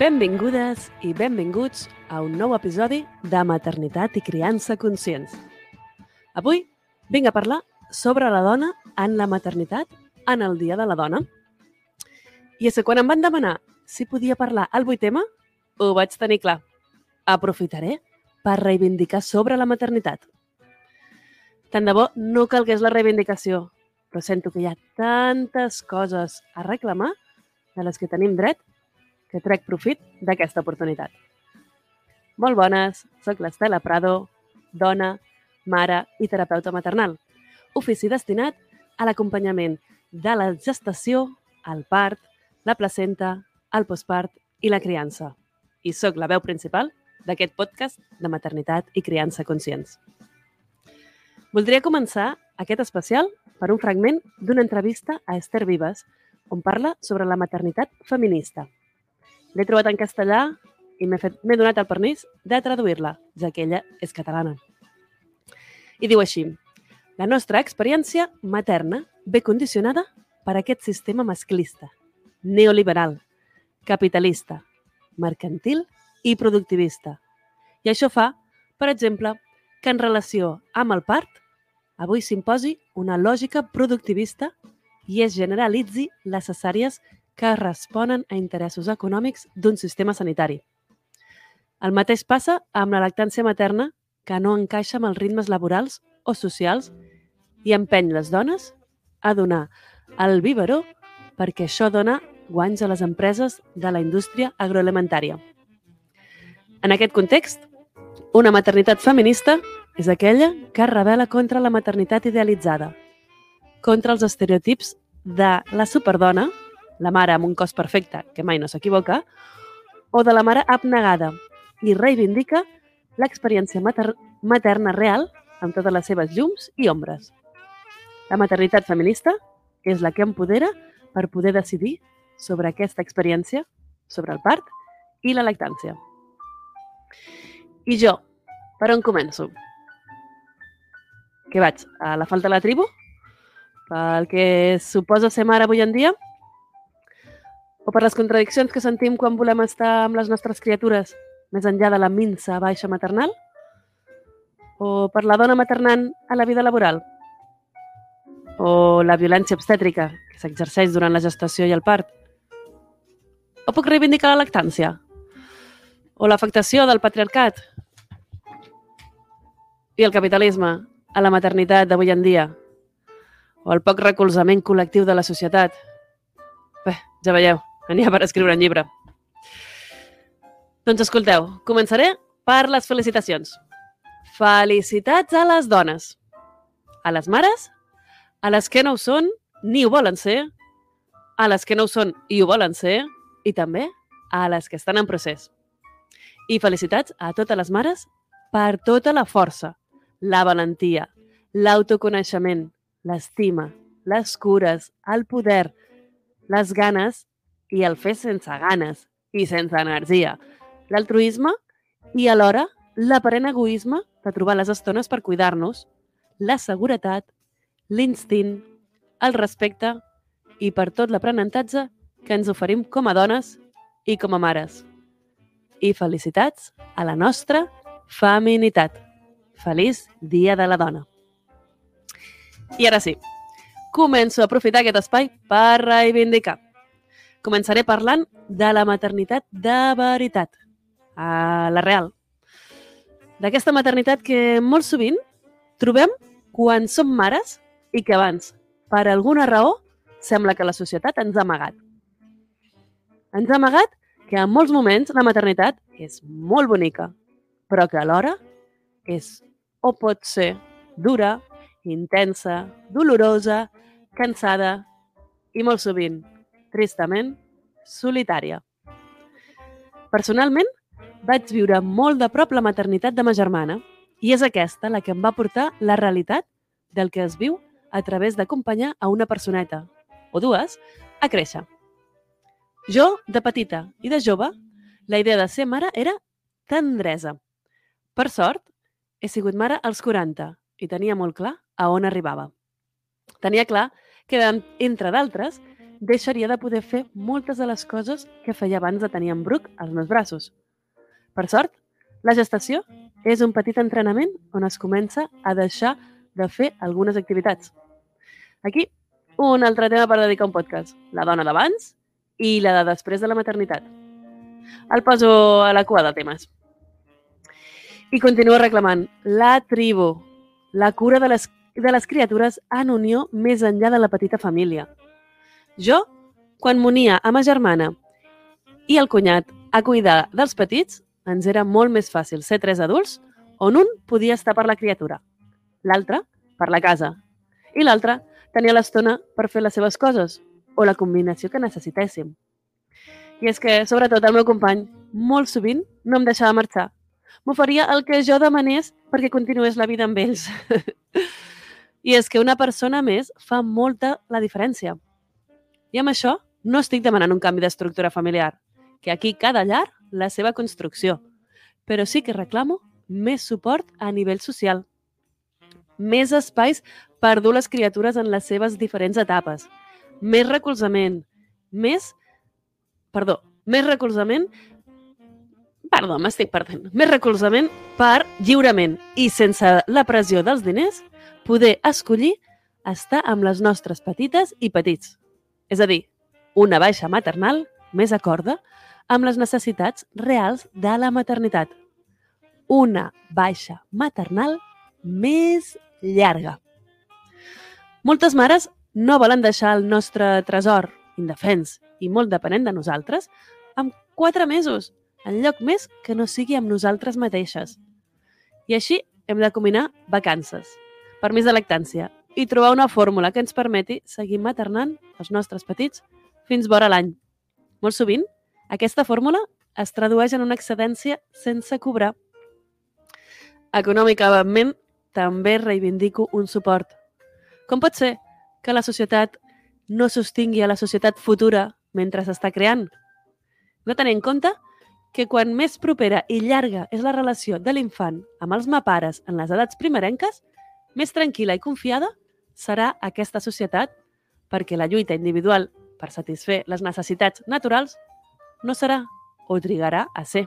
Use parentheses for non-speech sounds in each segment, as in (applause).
Benvingudes i benvinguts a un nou episodi de Maternitat i Criança Conscients. Avui vinc a parlar sobre la dona en la maternitat en el Dia de la Dona. I és que quan em van demanar si podia parlar al vuit tema, ho vaig tenir clar. Aprofitaré per reivindicar sobre la maternitat. Tant de bo no calgués la reivindicació, però sento que hi ha tantes coses a reclamar de les que tenim dret que trec profit d'aquesta oportunitat. Molt bones, sóc l'Estela Prado, dona, mare i terapeuta maternal. Ofici destinat a l'acompanyament de la gestació, el part, la placenta, el postpart i la criança. I sóc la veu principal d'aquest podcast de maternitat i criança conscients. Voldria començar aquest especial per un fragment d'una entrevista a Esther Vives, on parla sobre la maternitat feminista. L'he trobat en castellà i m'he donat el permís de traduir-la, ja que ella és catalana. I diu així, la nostra experiència materna ve condicionada per aquest sistema masclista, neoliberal, capitalista, mercantil i productivista. I això fa, per exemple, que en relació amb el part, avui s'imposi una lògica productivista i es generalitzi les cesàries que responen a interessos econòmics d'un sistema sanitari. El mateix passa amb la lactància materna, que no encaixa amb els ritmes laborals o socials i empeny les dones a donar el biberó perquè això dona guanys a les empreses de la indústria agroalimentària. En aquest context, una maternitat feminista és aquella que revela contra la maternitat idealitzada, contra els estereotips de la superdona, la mare amb un cos perfecte, que mai no s'equivoca, o de la mare abnegada i reivindica l'experiència mater materna real amb totes les seves llums i ombres. La maternitat feminista és la que empodera per poder decidir sobre aquesta experiència, sobre el part i la lactància. I jo, per on començo? Què vaig? A la falta de la tribu? Pel que suposa ser mare avui en dia? O per les contradiccions que sentim quan volem estar amb les nostres criatures més enllà de la minsa baixa maternal? O per la dona maternant a la vida laboral? O la violència obstètrica que s'exerceix durant la gestació i el part? O puc reivindicar la lactància? O l'afectació del patriarcat? I el capitalisme a la maternitat d'avui en dia? O el poc recolzament col·lectiu de la societat? Bé, ja veieu, n'hi ha per escriure un llibre. Doncs escolteu, començaré per les felicitacions. Felicitats a les dones, a les mares, a les que no ho són ni ho volen ser, a les que no ho són i ho volen ser, i també a les que estan en procés. I felicitats a totes les mares per tota la força, la valentia, l'autoconeixement, l'estima, les cures, el poder, les ganes i el fer sense ganes i sense energia, l'altruisme i alhora l'aparent egoisme de trobar les estones per cuidar-nos, la seguretat, l'instint, el respecte i per tot l'aprenentatge que ens oferim com a dones i com a mares. I felicitats a la nostra feminitat. Feliç Dia de la Dona. I ara sí, començo a aprofitar aquest espai per reivindicar. Començaré parlant de la maternitat de veritat, a la real. D'aquesta maternitat que molt sovint trobem quan som mares i que abans, per alguna raó, sembla que la societat ens ha amagat. Ens ha amagat que en molts moments la maternitat és molt bonica, però que alhora és o pot ser dura, intensa, dolorosa, cansada i molt sovint, tristament, solitària. Personalment, vaig viure molt de prop la maternitat de ma germana i és aquesta la que em va portar la realitat del que es viu a través d'acompanyar a una personeta, o dues, a créixer. Jo, de petita i de jove, la idea de ser mare era tendresa. Per sort, he sigut mare als 40 i tenia molt clar a on arribava. Tenia clar que, entre d'altres, deixaria de poder fer moltes de les coses que feia abans de tenir en Brooke als meus braços. Per sort, la gestació és un petit entrenament on es comença a deixar de fer algunes activitats. Aquí, un altre tema per dedicar un podcast. La dona d'abans i la de després de la maternitat. El poso a la cua de temes. I continua reclamant la tribu, la cura de les, de les criatures en unió més enllà de la petita família. Jo, quan m'unia a ma germana i el cunyat a cuidar dels petits, ens era molt més fàcil ser tres adults on un podia estar per la criatura, l'altre per la casa i l'altre tenia l'estona per fer les seves coses o la combinació que necessitéssim. I és que, sobretot, el meu company molt sovint no em deixava marxar. M'oferia el que jo demanés perquè continués la vida amb ells. (laughs) I és que una persona més fa molta la diferència. I amb això no estic demanant un canvi d'estructura familiar, que aquí cada llar la seva construcció, però sí que reclamo més suport a nivell social, més espais per dur les criatures en les seves diferents etapes, més recolzament, més... Perdó, més recolzament... Perdó, m'estic perdent. Més recolzament per lliurement i sense la pressió dels diners poder escollir estar amb les nostres petites i petits. És a dir, una baixa maternal més acorda amb les necessitats reals de la maternitat. Una baixa maternal més llarga. Moltes mares no volen deixar el nostre tresor, indefens i molt depenent de nosaltres, amb quatre mesos, en lloc més que no sigui amb nosaltres mateixes. I així hem de combinar vacances, permís de lactància i trobar una fórmula que ens permeti seguir maternant els nostres petits fins vora l'any. Molt sovint, aquesta fórmula es tradueix en una excedència sense cobrar. Econòmicament, també reivindico un suport. Com pot ser que la societat no sostingui a la societat futura mentre s'està creant? No tenir en compte que quan més propera i llarga és la relació de l'infant amb els mapares en les edats primerenques, més tranquil·la i confiada serà aquesta societat perquè la lluita individual per satisfer les necessitats naturals no serà o trigarà a ser.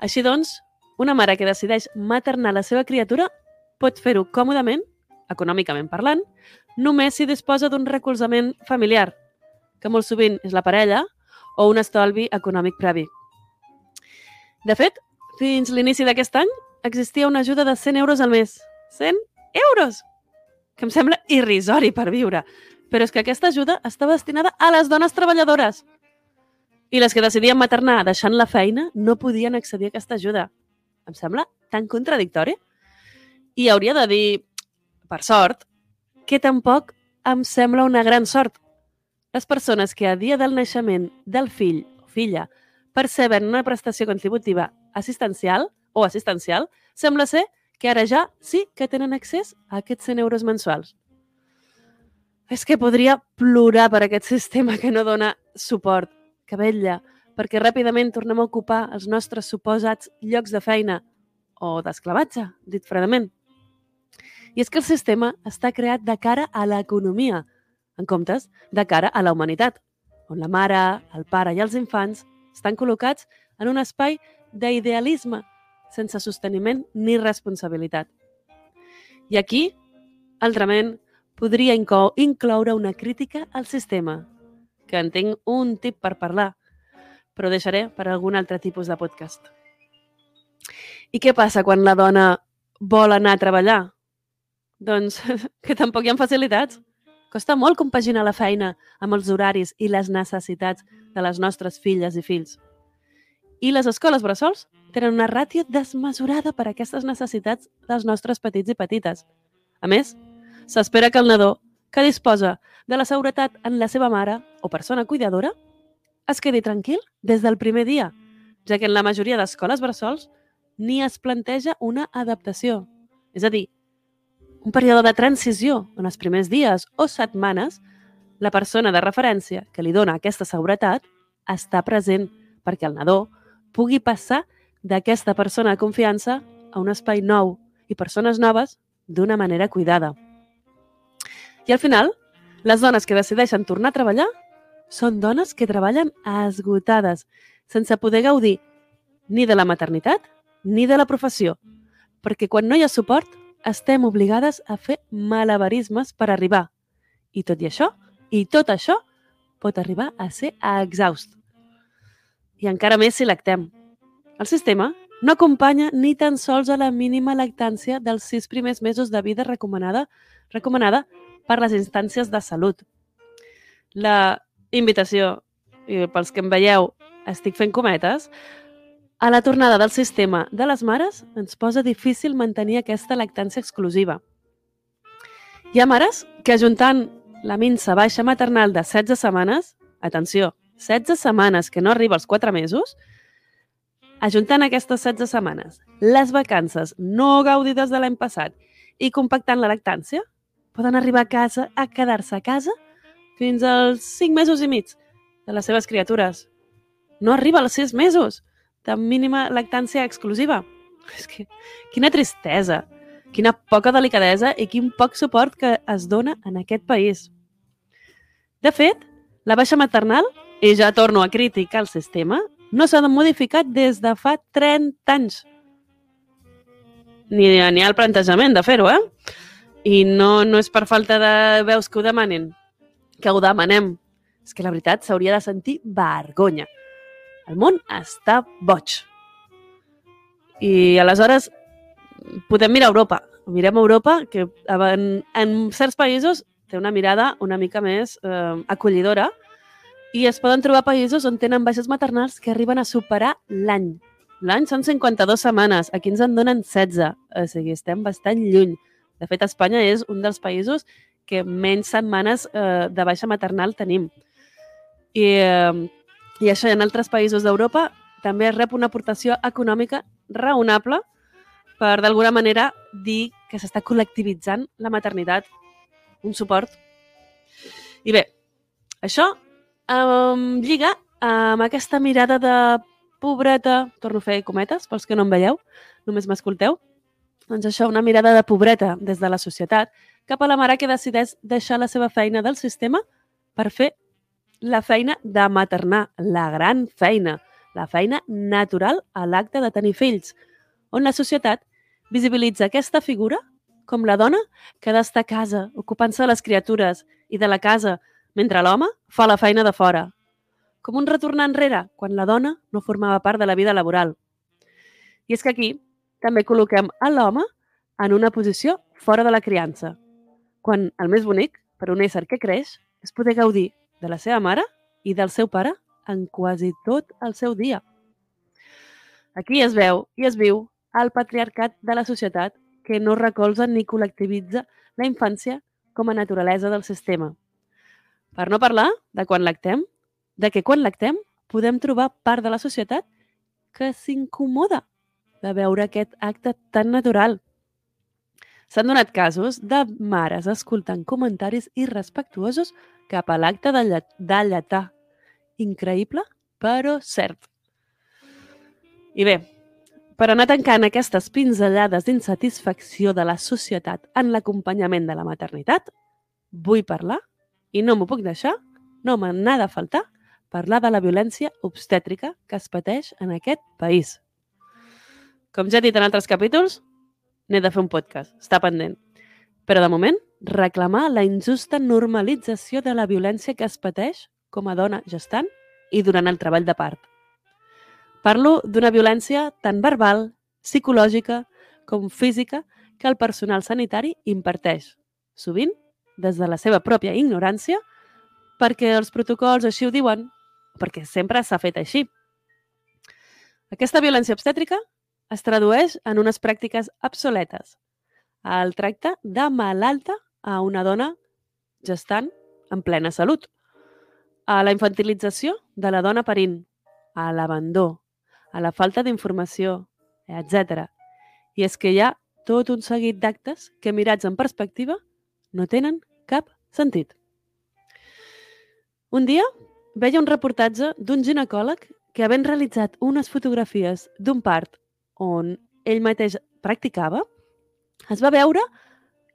Així doncs, una mare que decideix maternar la seva criatura pot fer-ho còmodament, econòmicament parlant, només si disposa d'un recolzament familiar, que molt sovint és la parella, o un estolvi econòmic previ. De fet, fins l'inici d'aquest any existia una ajuda de 100 euros al mes. 100 euros! Que em sembla irrisori per viure. Però és que aquesta ajuda estava destinada a les dones treballadores. I les que decidien maternar deixant la feina no podien accedir a aquesta ajuda. Em sembla tan contradictori. I hauria de dir, per sort, que tampoc em sembla una gran sort. Les persones que a dia del naixement del fill o filla perceben una prestació contributiva assistencial o assistencial, sembla ser que ara ja sí que tenen accés a aquests 100 euros mensuals. És que podria plorar per aquest sistema que no dona suport, que vetlla perquè ràpidament tornem a ocupar els nostres suposats llocs de feina o d'esclavatge, dit fredament. I és que el sistema està creat de cara a l'economia, en comptes de cara a la humanitat, on la mare, el pare i els infants estan col·locats en un espai d'idealisme, sense sosteniment ni responsabilitat. I aquí, altrament, podria incloure una crítica al sistema, que en tinc un tip per parlar, però deixaré per algun altre tipus de podcast. I què passa quan la dona vol anar a treballar? Doncs (laughs) que tampoc hi ha facilitats. Costa molt compaginar la feina amb els horaris i les necessitats de les nostres filles i fills. I les escoles bressols tenen una ràtio desmesurada per a aquestes necessitats dels nostres petits i petites. A més, s'espera que el nadó, que disposa de la seguretat en la seva mare o persona cuidadora, es quedi tranquil des del primer dia, ja que en la majoria d'escoles bressols ni es planteja una adaptació. És a dir, un període de transició on els primers dies o setmanes la persona de referència que li dona aquesta seguretat està present perquè el nadó pugui passar d'aquesta persona de confiança a un espai nou i persones noves d'una manera cuidada. I al final, Les dones que decideixen tornar a treballar són dones que treballen esgotades, sense poder gaudir ni de la maternitat ni de la professió, perquè quan no hi ha suport estem obligades a fer malabarismes per arribar. I tot i això, i tot això, pot arribar a ser exhaust. I encara més si lactem. El sistema no acompanya ni tan sols a la mínima lactància dels sis primers mesos de vida recomanada, recomanada per les instàncies de salut. La invitació, i pels que em veieu, estic fent cometes, a la tornada del sistema de les mares ens posa difícil mantenir aquesta lactància exclusiva. Hi ha mares que ajuntant la minsa baixa maternal de 16 setmanes, atenció, 16 setmanes que no arriba als 4 mesos, ajuntant aquestes 16 setmanes, les vacances no gaudides de l'any passat i compactant la lactància, poden arribar a casa a quedar-se a casa fins als 5 mesos i mig de les seves criatures. No arriba als 6 mesos de mínima lactància exclusiva. És que, quina tristesa, quina poca delicadesa i quin poc suport que es dona en aquest país. De fet, la baixa maternal, i ja torno a criticar el sistema, no s'ha modificat des de fa 30 anys. Ni, ni ha el plantejament de fer-ho, eh? I no, no és per falta de veus que ho demanin, que ho demanem. És que la veritat s'hauria de sentir vergonya. El món està boig. I aleshores podem mirar Europa. Mirem Europa, que en, en certs països té una mirada una mica més eh, acollidora i es poden trobar països on tenen baixes maternals que arriben a superar l'any. L'any són 52 setmanes, aquí ens en donen 16, o sigui, estem bastant lluny. De fet, Espanya és un dels països que menys setmanes eh, de baixa maternal tenim. I, eh, I això en altres països d'Europa també rep una aportació econòmica raonable per, d'alguna manera, dir que s'està col·lectivitzant la maternitat, un suport. I bé, això um, lliga amb aquesta mirada de pobreta, torno a fer cometes, pels que no em veieu, només m'escolteu, doncs això, una mirada de pobreta des de la societat cap a la mare que decideix deixar la seva feina del sistema per fer la feina de maternar, la gran feina, la feina natural a l'acte de tenir fills, on la societat visibilitza aquesta figura com la dona que ha d'estar a casa, ocupant-se de les criatures i de la casa, mentre l'home fa la feina de fora. Com un retornar enrere, quan la dona no formava part de la vida laboral. I és que aquí també col·loquem a l'home en una posició fora de la criança, quan el més bonic, per un ésser que creix, és poder gaudir de la seva mare i del seu pare en quasi tot el seu dia. Aquí es veu i es viu el patriarcat de la societat que no recolza ni col·lectivitza la infància com a naturalesa del sistema. Per no parlar de quan lactem, de que quan lactem podem trobar part de la societat que s'incomoda de veure aquest acte tan natural. S'han donat casos de mares escoltant comentaris irrespectuosos cap a l'acte de, llet de lletar. Increïble, però cert. I bé, per anar tancant aquestes pinzellades d'insatisfacció de la societat en l'acompanyament de la maternitat, vull parlar, i no m'ho puc deixar, no me n'ha de faltar, parlar de la violència obstètrica que es pateix en aquest país. Com ja he dit en altres capítols, n'he de fer un podcast, està pendent. Però de moment, reclamar la injusta normalització de la violència que es pateix com a dona gestant i durant el treball de part. Parlo d'una violència tant verbal, psicològica com física que el personal sanitari imparteix, sovint des de la seva pròpia ignorància, perquè els protocols així ho diuen, perquè sempre s'ha fet així. Aquesta violència obstètrica es tradueix en unes pràctiques obsoletes. El tracte de malalta a una dona gestant en plena salut, a la infantilització de la dona parint, a l'abandó, a la falta d'informació, etc. I és que hi ha tot un seguit d'actes que, mirats en perspectiva, no tenen cap sentit. Un dia veia un reportatge d'un ginecòleg que, havent realitzat unes fotografies d'un part on ell mateix practicava, es va veure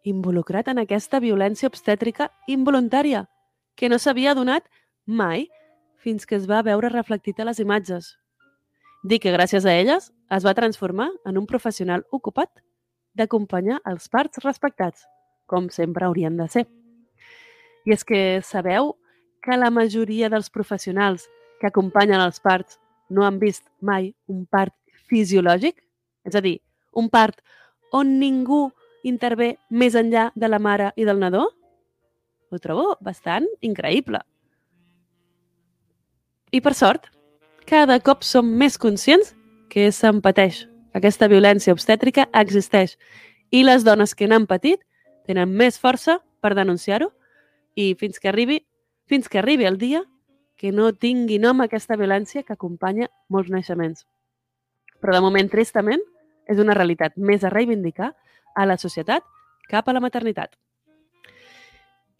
involucrat en aquesta violència obstètrica involuntària, que no s'havia donat mai fins que es va veure reflectit a les imatges. Dic que gràcies a elles es va transformar en un professional ocupat d'acompanyar els parts respectats, com sempre haurien de ser. I és que sabeu que la majoria dels professionals que acompanyen els parts no han vist mai un part fisiològic? És a dir, un part on ningú intervé més enllà de la mare i del nadó? Ho trobo bastant increïble. I per sort, cada cop som més conscients que se'n pateix. Aquesta violència obstètrica existeix i les dones que n'han patit tenen més força per denunciar-ho i fins que arribi fins que arribi el dia que no tingui nom aquesta violència que acompanya molts naixements. Però de moment, tristament, és una realitat més a reivindicar a la societat cap a la maternitat.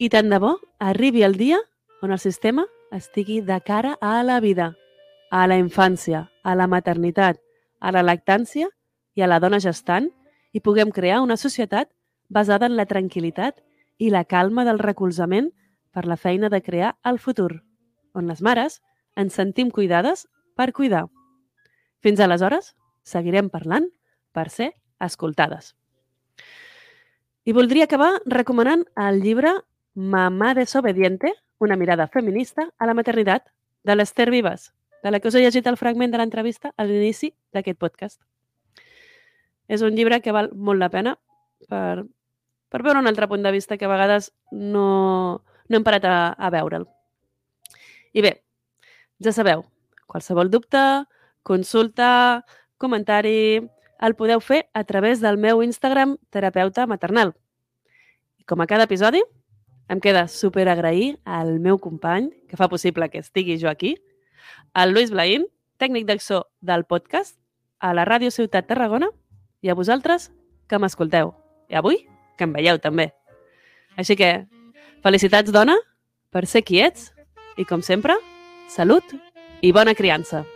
I tant de bo arribi el dia on el sistema estigui de cara a la vida, a la infància, a la maternitat, a la lactància i a la dona gestant i puguem crear una societat basada en la tranquil·litat i la calma del recolzament per la feina de crear el futur, on les mares ens sentim cuidades per cuidar. Fins aleshores, seguirem parlant per ser escoltades. I voldria acabar recomanant el llibre Mamà desobediente, una mirada feminista a la maternitat, de l'Ester Vives, de la que us he llegit el fragment de l'entrevista a l'inici d'aquest podcast. És un llibre que val molt la pena per, per veure un altre punt de vista que a vegades no, no hem parat a, a veure'l. I bé, ja sabeu, qualsevol dubte, consulta, comentari, el podeu fer a través del meu Instagram terapeuta maternal. I com a cada episodi, em queda super agrair al meu company, que fa possible que estigui jo aquí, al Lluís Blaín, tècnic d'acció del podcast, a la Ràdio Ciutat Tarragona i a vosaltres que m'escolteu. I avui que em veieu també. Així que, felicitats, dona, per ser qui ets i, com sempre, salut i bona criança.